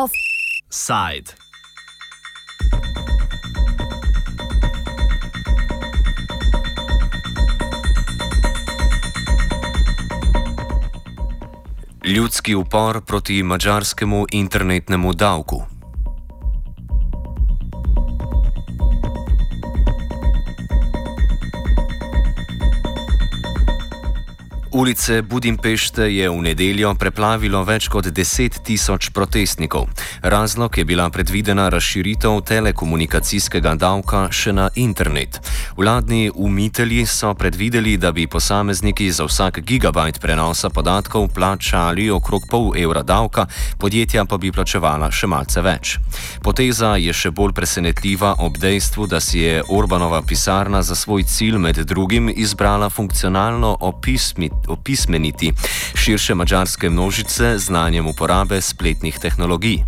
Offside. Ljudski upor proti mačarskemu internetnemu davku. Ulice Budimpešte je v nedeljo preplavilo več kot 10 tisoč protestnikov. Razlog je bila predvidena razširitev telekomunikacijskega davka še na internet. Vladni umitelji so predvideli, da bi posamezniki za vsak gigabajt prenosa podatkov plačali okrog pol evra davka, podjetja pa bi plačevala še malce več. Poteza je še bolj presenetljiva ob dejstvu, da si je Orbanova pisarna za svoj cilj med drugim izbrala funkcionalno opismit opismeniti širše mačarske množice z znanjem uporabe spletnih tehnologij.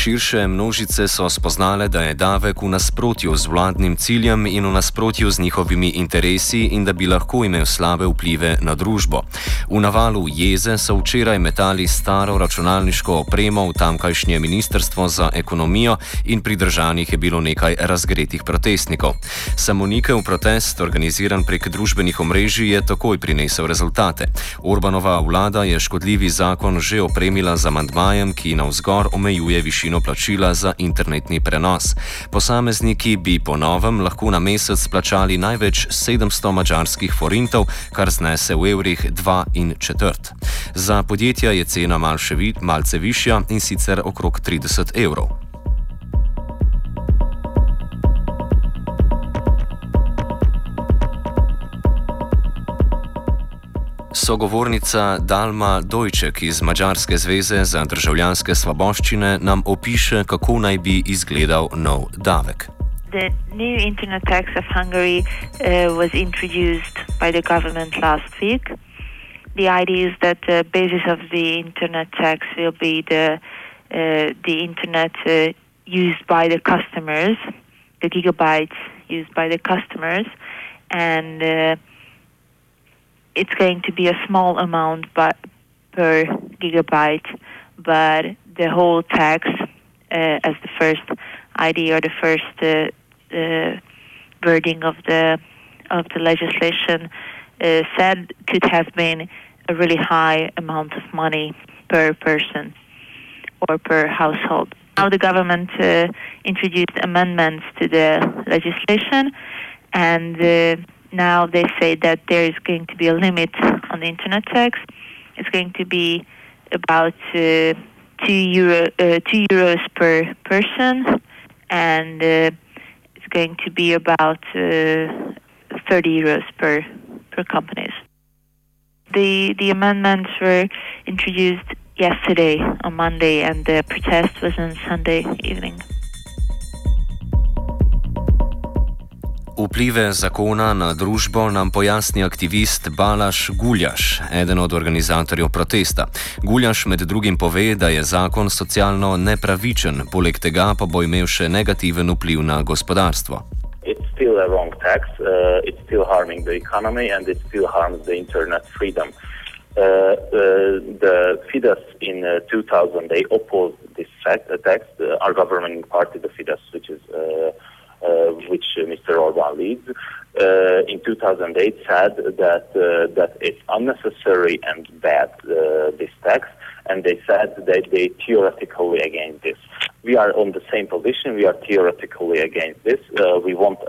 Širše množice so spoznale, da je davek v nasprotju z vladnim ciljem in v nasprotju z njihovimi interesi in da bi lahko imel slabe vplive na družbo. V navalu jeze so včeraj metali staro računalniško opremo v tamkajšnje ministrstvo za ekonomijo in pridržanih je bilo nekaj razgretih protestnikov. Samonikel protest, organiziran prek družbenih omrežij, je takoj prinesel rezultate. Urbanova vlada je škodljivi zakon že opremila z amandmajem, ki na vzgor omejuje višino višino plačila za internetni prenos. Posamezniki bi po novem lahko na mesec plačali največ 700 mačarskih forintov, kar znese v evrih 2 in četrt. Za podjetja je cena malce višja in sicer okrog 30 evrov. Sogovornica Dalma Dojček iz Mačarske zveze za državljanske svoboščine nam opiše, kako naj bi izgledal nov davek. The new internet tax of Hungary uh, was introduced by the government last week. The idea is that the basis of the internet tax will be the, uh, the internet uh, used by the customers, the gigabytes used by the customers, and uh, it's going to be a small amount but per gigabyte, but the whole tax uh, as the first idea or the first uh, uh, wording of the of the legislation uh, said could have been a really high amount of money per person or per household. Now the government uh, introduced amendments to the legislation and uh, now they say that there is going to be a limit on the internet tax. It's going to be about uh, two euro uh, two euros per person, and uh, it's going to be about uh, thirty euros per per companies. The the amendments were introduced yesterday on Monday, and the protest was on Sunday evening. Vplive zakona na družbo nam pojasni aktivist Balaš Guljaš, eden od organizatorjev protesta. Guljaš med drugim pove, da je zakon socialno nepravičen, poleg tega pa bo imel še negativen vpliv na gospodarstvo. It's still a wrong tax. Uh, it's still harming the economy and it still harms the internet freedom. Uh, uh, the Fidesz in uh, 2000 they opposed this fact, uh, tax. Uh, our governing party, the Fidesz, Uh, in 2008 said that that it's unnecessary and bad this tax, and they said that they theoretically against this. We are on the same position. We are theoretically against this. we won't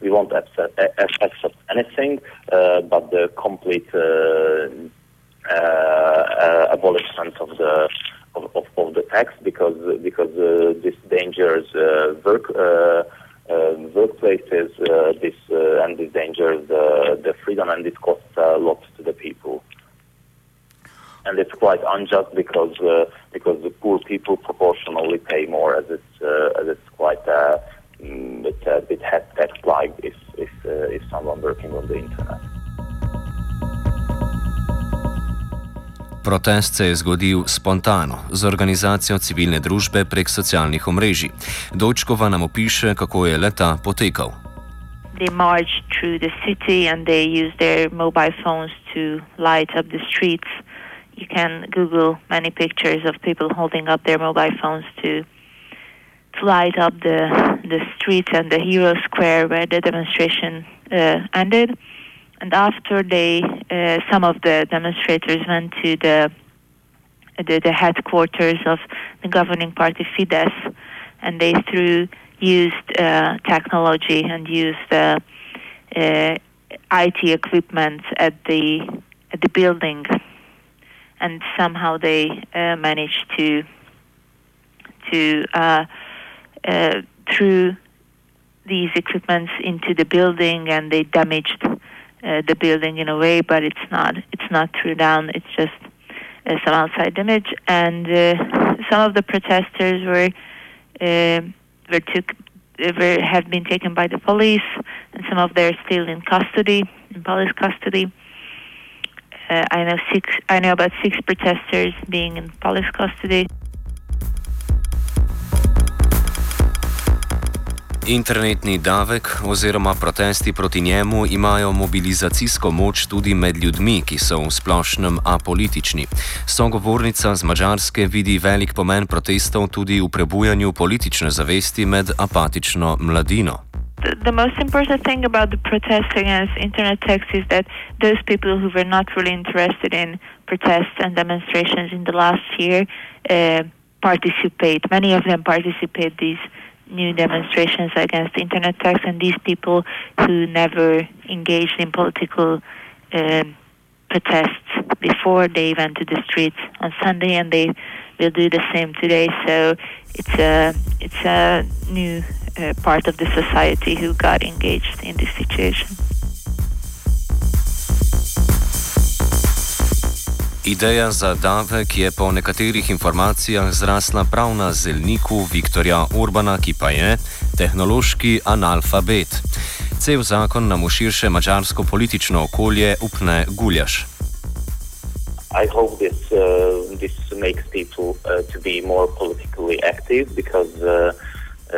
we won't accept, accept anything but the complete. Uh, abolishment of the of, of, the tax because because uh, this dangerous uh, work workplaces, uh, this uh, and this dangers the, the freedom and it costs a lot to the people. And it's quite unjust because uh, because the poor people proportionally pay more, as it's as it's quite a, mm, it's a bit tax like if if if someone working on the internet. Protest se je zgodil spontano, z organizacijo civilne družbe prek socialnih omrežij. Dočkova nam opiše, kako je leta potekal. they march through the city and they use their mobile phones to light up the streets. You can Google many pictures of people holding up their mobile phones to to light up the the streets and the Hero Square where the demonstration uh, ended. And after they, uh, some of the demonstrators went to the, the the headquarters of the governing party Fidesz, and they threw used uh, technology and used uh, uh, IT equipment at the at the building, and somehow they uh, managed to to uh, uh, threw these equipments into the building, and they damaged Uh, the building in a way, but it's not it's not through down. It's just uh, some outside image. and uh, some of the protesters were um, were took were, have been taken by the police, and some of them are still in custody, in police custody. Uh, I know six. I know about six protesters being in police custody. Internetni davek oziroma protesti proti njemu imajo mobilizacijsko moč tudi med ljudmi, ki so v splošnem apolitični. Sogovornica z Mačarske vidi velik pomen protestov tudi v prebujanju politične zavesti med apatično mladino. The, most important thing about the protest against internet tax is that those people who were not really interested in protests and demonstrations in the last year uh, participate. Many of them participate these new demonstrations against internet tax, and these people who never engaged in political uh, protests before they went to the streets on Sunday, and they will do the same today. So it's a it's a new uh, part of the society who got engaged in this situation. Ideja za davek je po nekaterih informacijah zrasla prav na zelniku Viktorja Urbana, ki pa je tehnološki analfabet. Cel zakon nam v širše mačarsko politično okolje upne guljaš. I hope this uh, this makes people uh, to be more politically active because uh,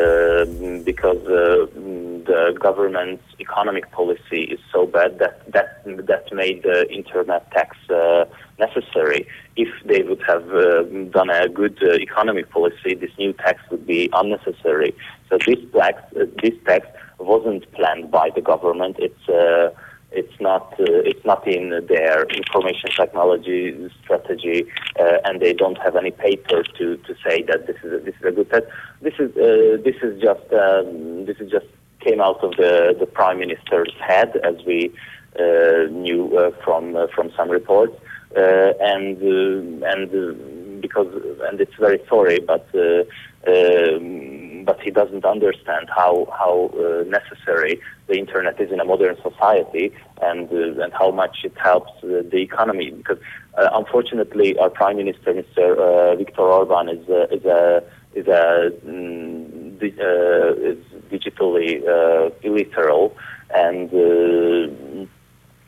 uh, because uh, the government's economic policy is so bad that that that made the internet tax uh, necessary. If they would have uh, done a good uh, economic policy, this new tax would be unnecessary. So this tax uh, this tax wasn't planned by the government. It's it's not uh, it's not in their information technology strategy, uh, and they don't have any paper to, to say that this is a, this is a good tax. This is uh, this is just um, this is just came out of the, the prime minister's head, as we uh, knew uh, from uh, from some reports, and and because and it's very sorry, but. Um, but he doesn't understand how how uh, necessary the internet is in a modern society and uh, and how much it helps uh, the economy. Because uh, unfortunately, our prime minister, Mr. Uh, Viktor Orban, is uh, is a is a mm, di- is digitally illiterate and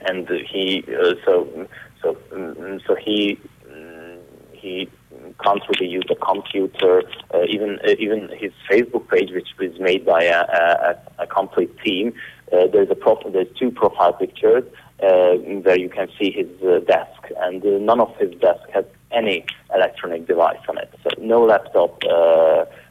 and he so so mm, so he mm, he can't really use a computer. Uh, even uh, even his Facebook page, which was made by a, a, a complete team, uh, there's a prof- there's two profile pictures uh, where you can see his uh, desk, and uh, none of his desk has any electronic device on it. So no laptop,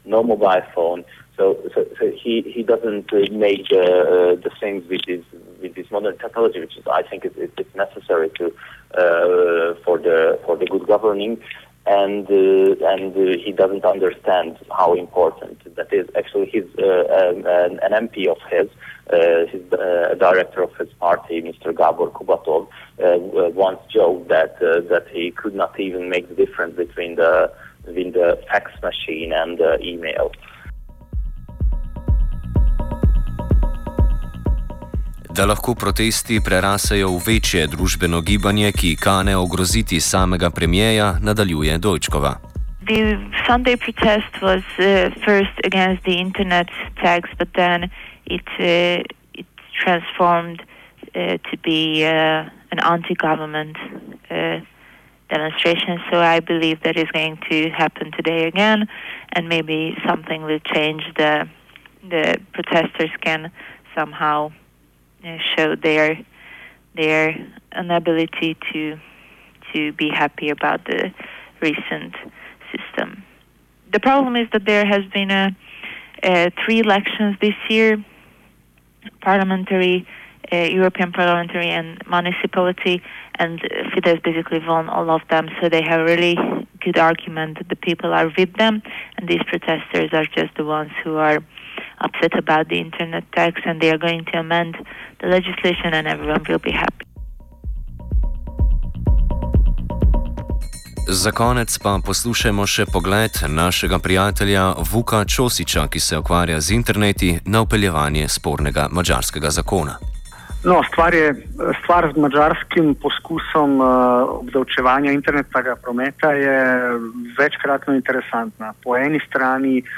no mobile phone. So, so, so he, he doesn't make the things with this with this modern technology, which is I think is, is necessary to for the for the good governing and uh, and uh, he doesn't understand how important that is. Actually, he's uh, an, an, MP of his, uh, his uh, director of his party, Mr. Gabor Kubatov, uh, once joked that that he could not even make the difference between the between the fax machine and the email. Da lahko protesti prerasejo v večje družbeno gibanje, ki kane ogroziti samega premijeja, nadaljuje Dojčkova. The Sunday protest was uh, first against the internet tax, but then it, uh, it transformed uh, to be uh, an anti government uh, demonstration. So I believe that is going to happen today again, and maybe something will change. The, the protesters can somehow showed their their inability to to be happy about the recent system. The problem is that there has been a, a three elections this year: parliamentary, uh, European parliamentary, and municipality. And Fidesz basically won all of them, so they have really good argument that the people are with them, and these protesters are just the ones who are upset about the internet tax, and they are going to amend the legislation, and everyone will be happy. Za konec pa poslušajmo še pogled našega prijatelja Vuka Čosiča, ki se ukvarja z interneti na upeljevanje spornega mačarskega zakona. No, stvar je stvar z mačarskim poskusom uh, obdavčevanja internetnega prometa je večkratno interesantna. Po eni strani uh,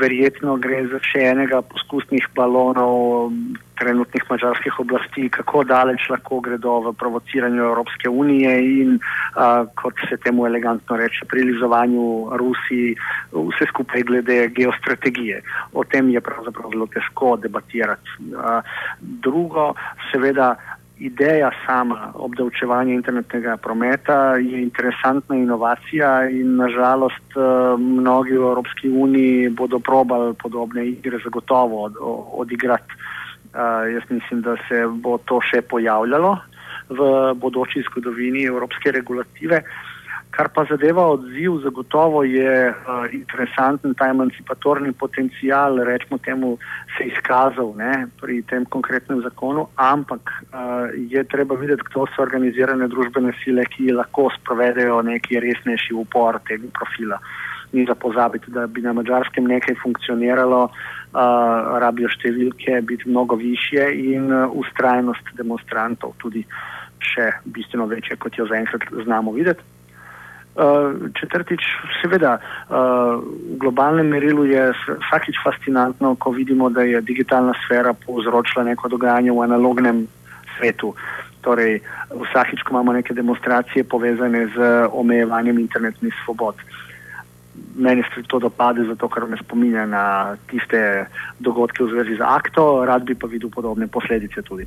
verjetno gre za še enega poskusnih balonov trenutnih mačarskih oblasti, kako daleč lahko gredo v provociranju Evropske unije in, uh, kot se temu elegantno reče, prilizovanju Rusiji, vse skupaj glede geostrategije. O tem je pravzaprav zelo težko debatirati. Uh, drugo, seveda, ideja sama obdavčevanja internetnega prometa je interesantna inovacija in nažalost mnogi v Evropski uniji bodo probali podobne igre zagotovo odigrati. Uh, jaz mislim, da se bo to še pojavljalo v bodoči zgodovini evropske regulative. Kar pa zadeva odziv, zagotovo je uh, interesanten ta emancipatorni potencial, rečemo temu, se izkazal ne, pri tem konkretnem zakonu, ampak uh, je treba videti, kdo so organizirane družbene sile, ki lahko sprovedejo neki resnejši upor tega profila. Ni za pozabiti, da bi na mačarskem nekaj funkcioniralo, uh, rabijo številke biti mnogo više in uh, ustrajnost demonstrantov tudi še bistveno večja, kot jo zaenkrat znamo videti. Uh, četrtič, seveda, uh, v globalnem merilu je vsakič fascinantno, ko vidimo, da je digitalna sfera povzročila neko dogajanje v analognem svetu. Torej, vsakič, ko imamo neke demonstracije povezane z omejevanjem internetnih svobod. Meni se to dopade, zato ker me spominja na tiste dogodke v zvezi z akto, rad bi pa videl podobne posledice tudi.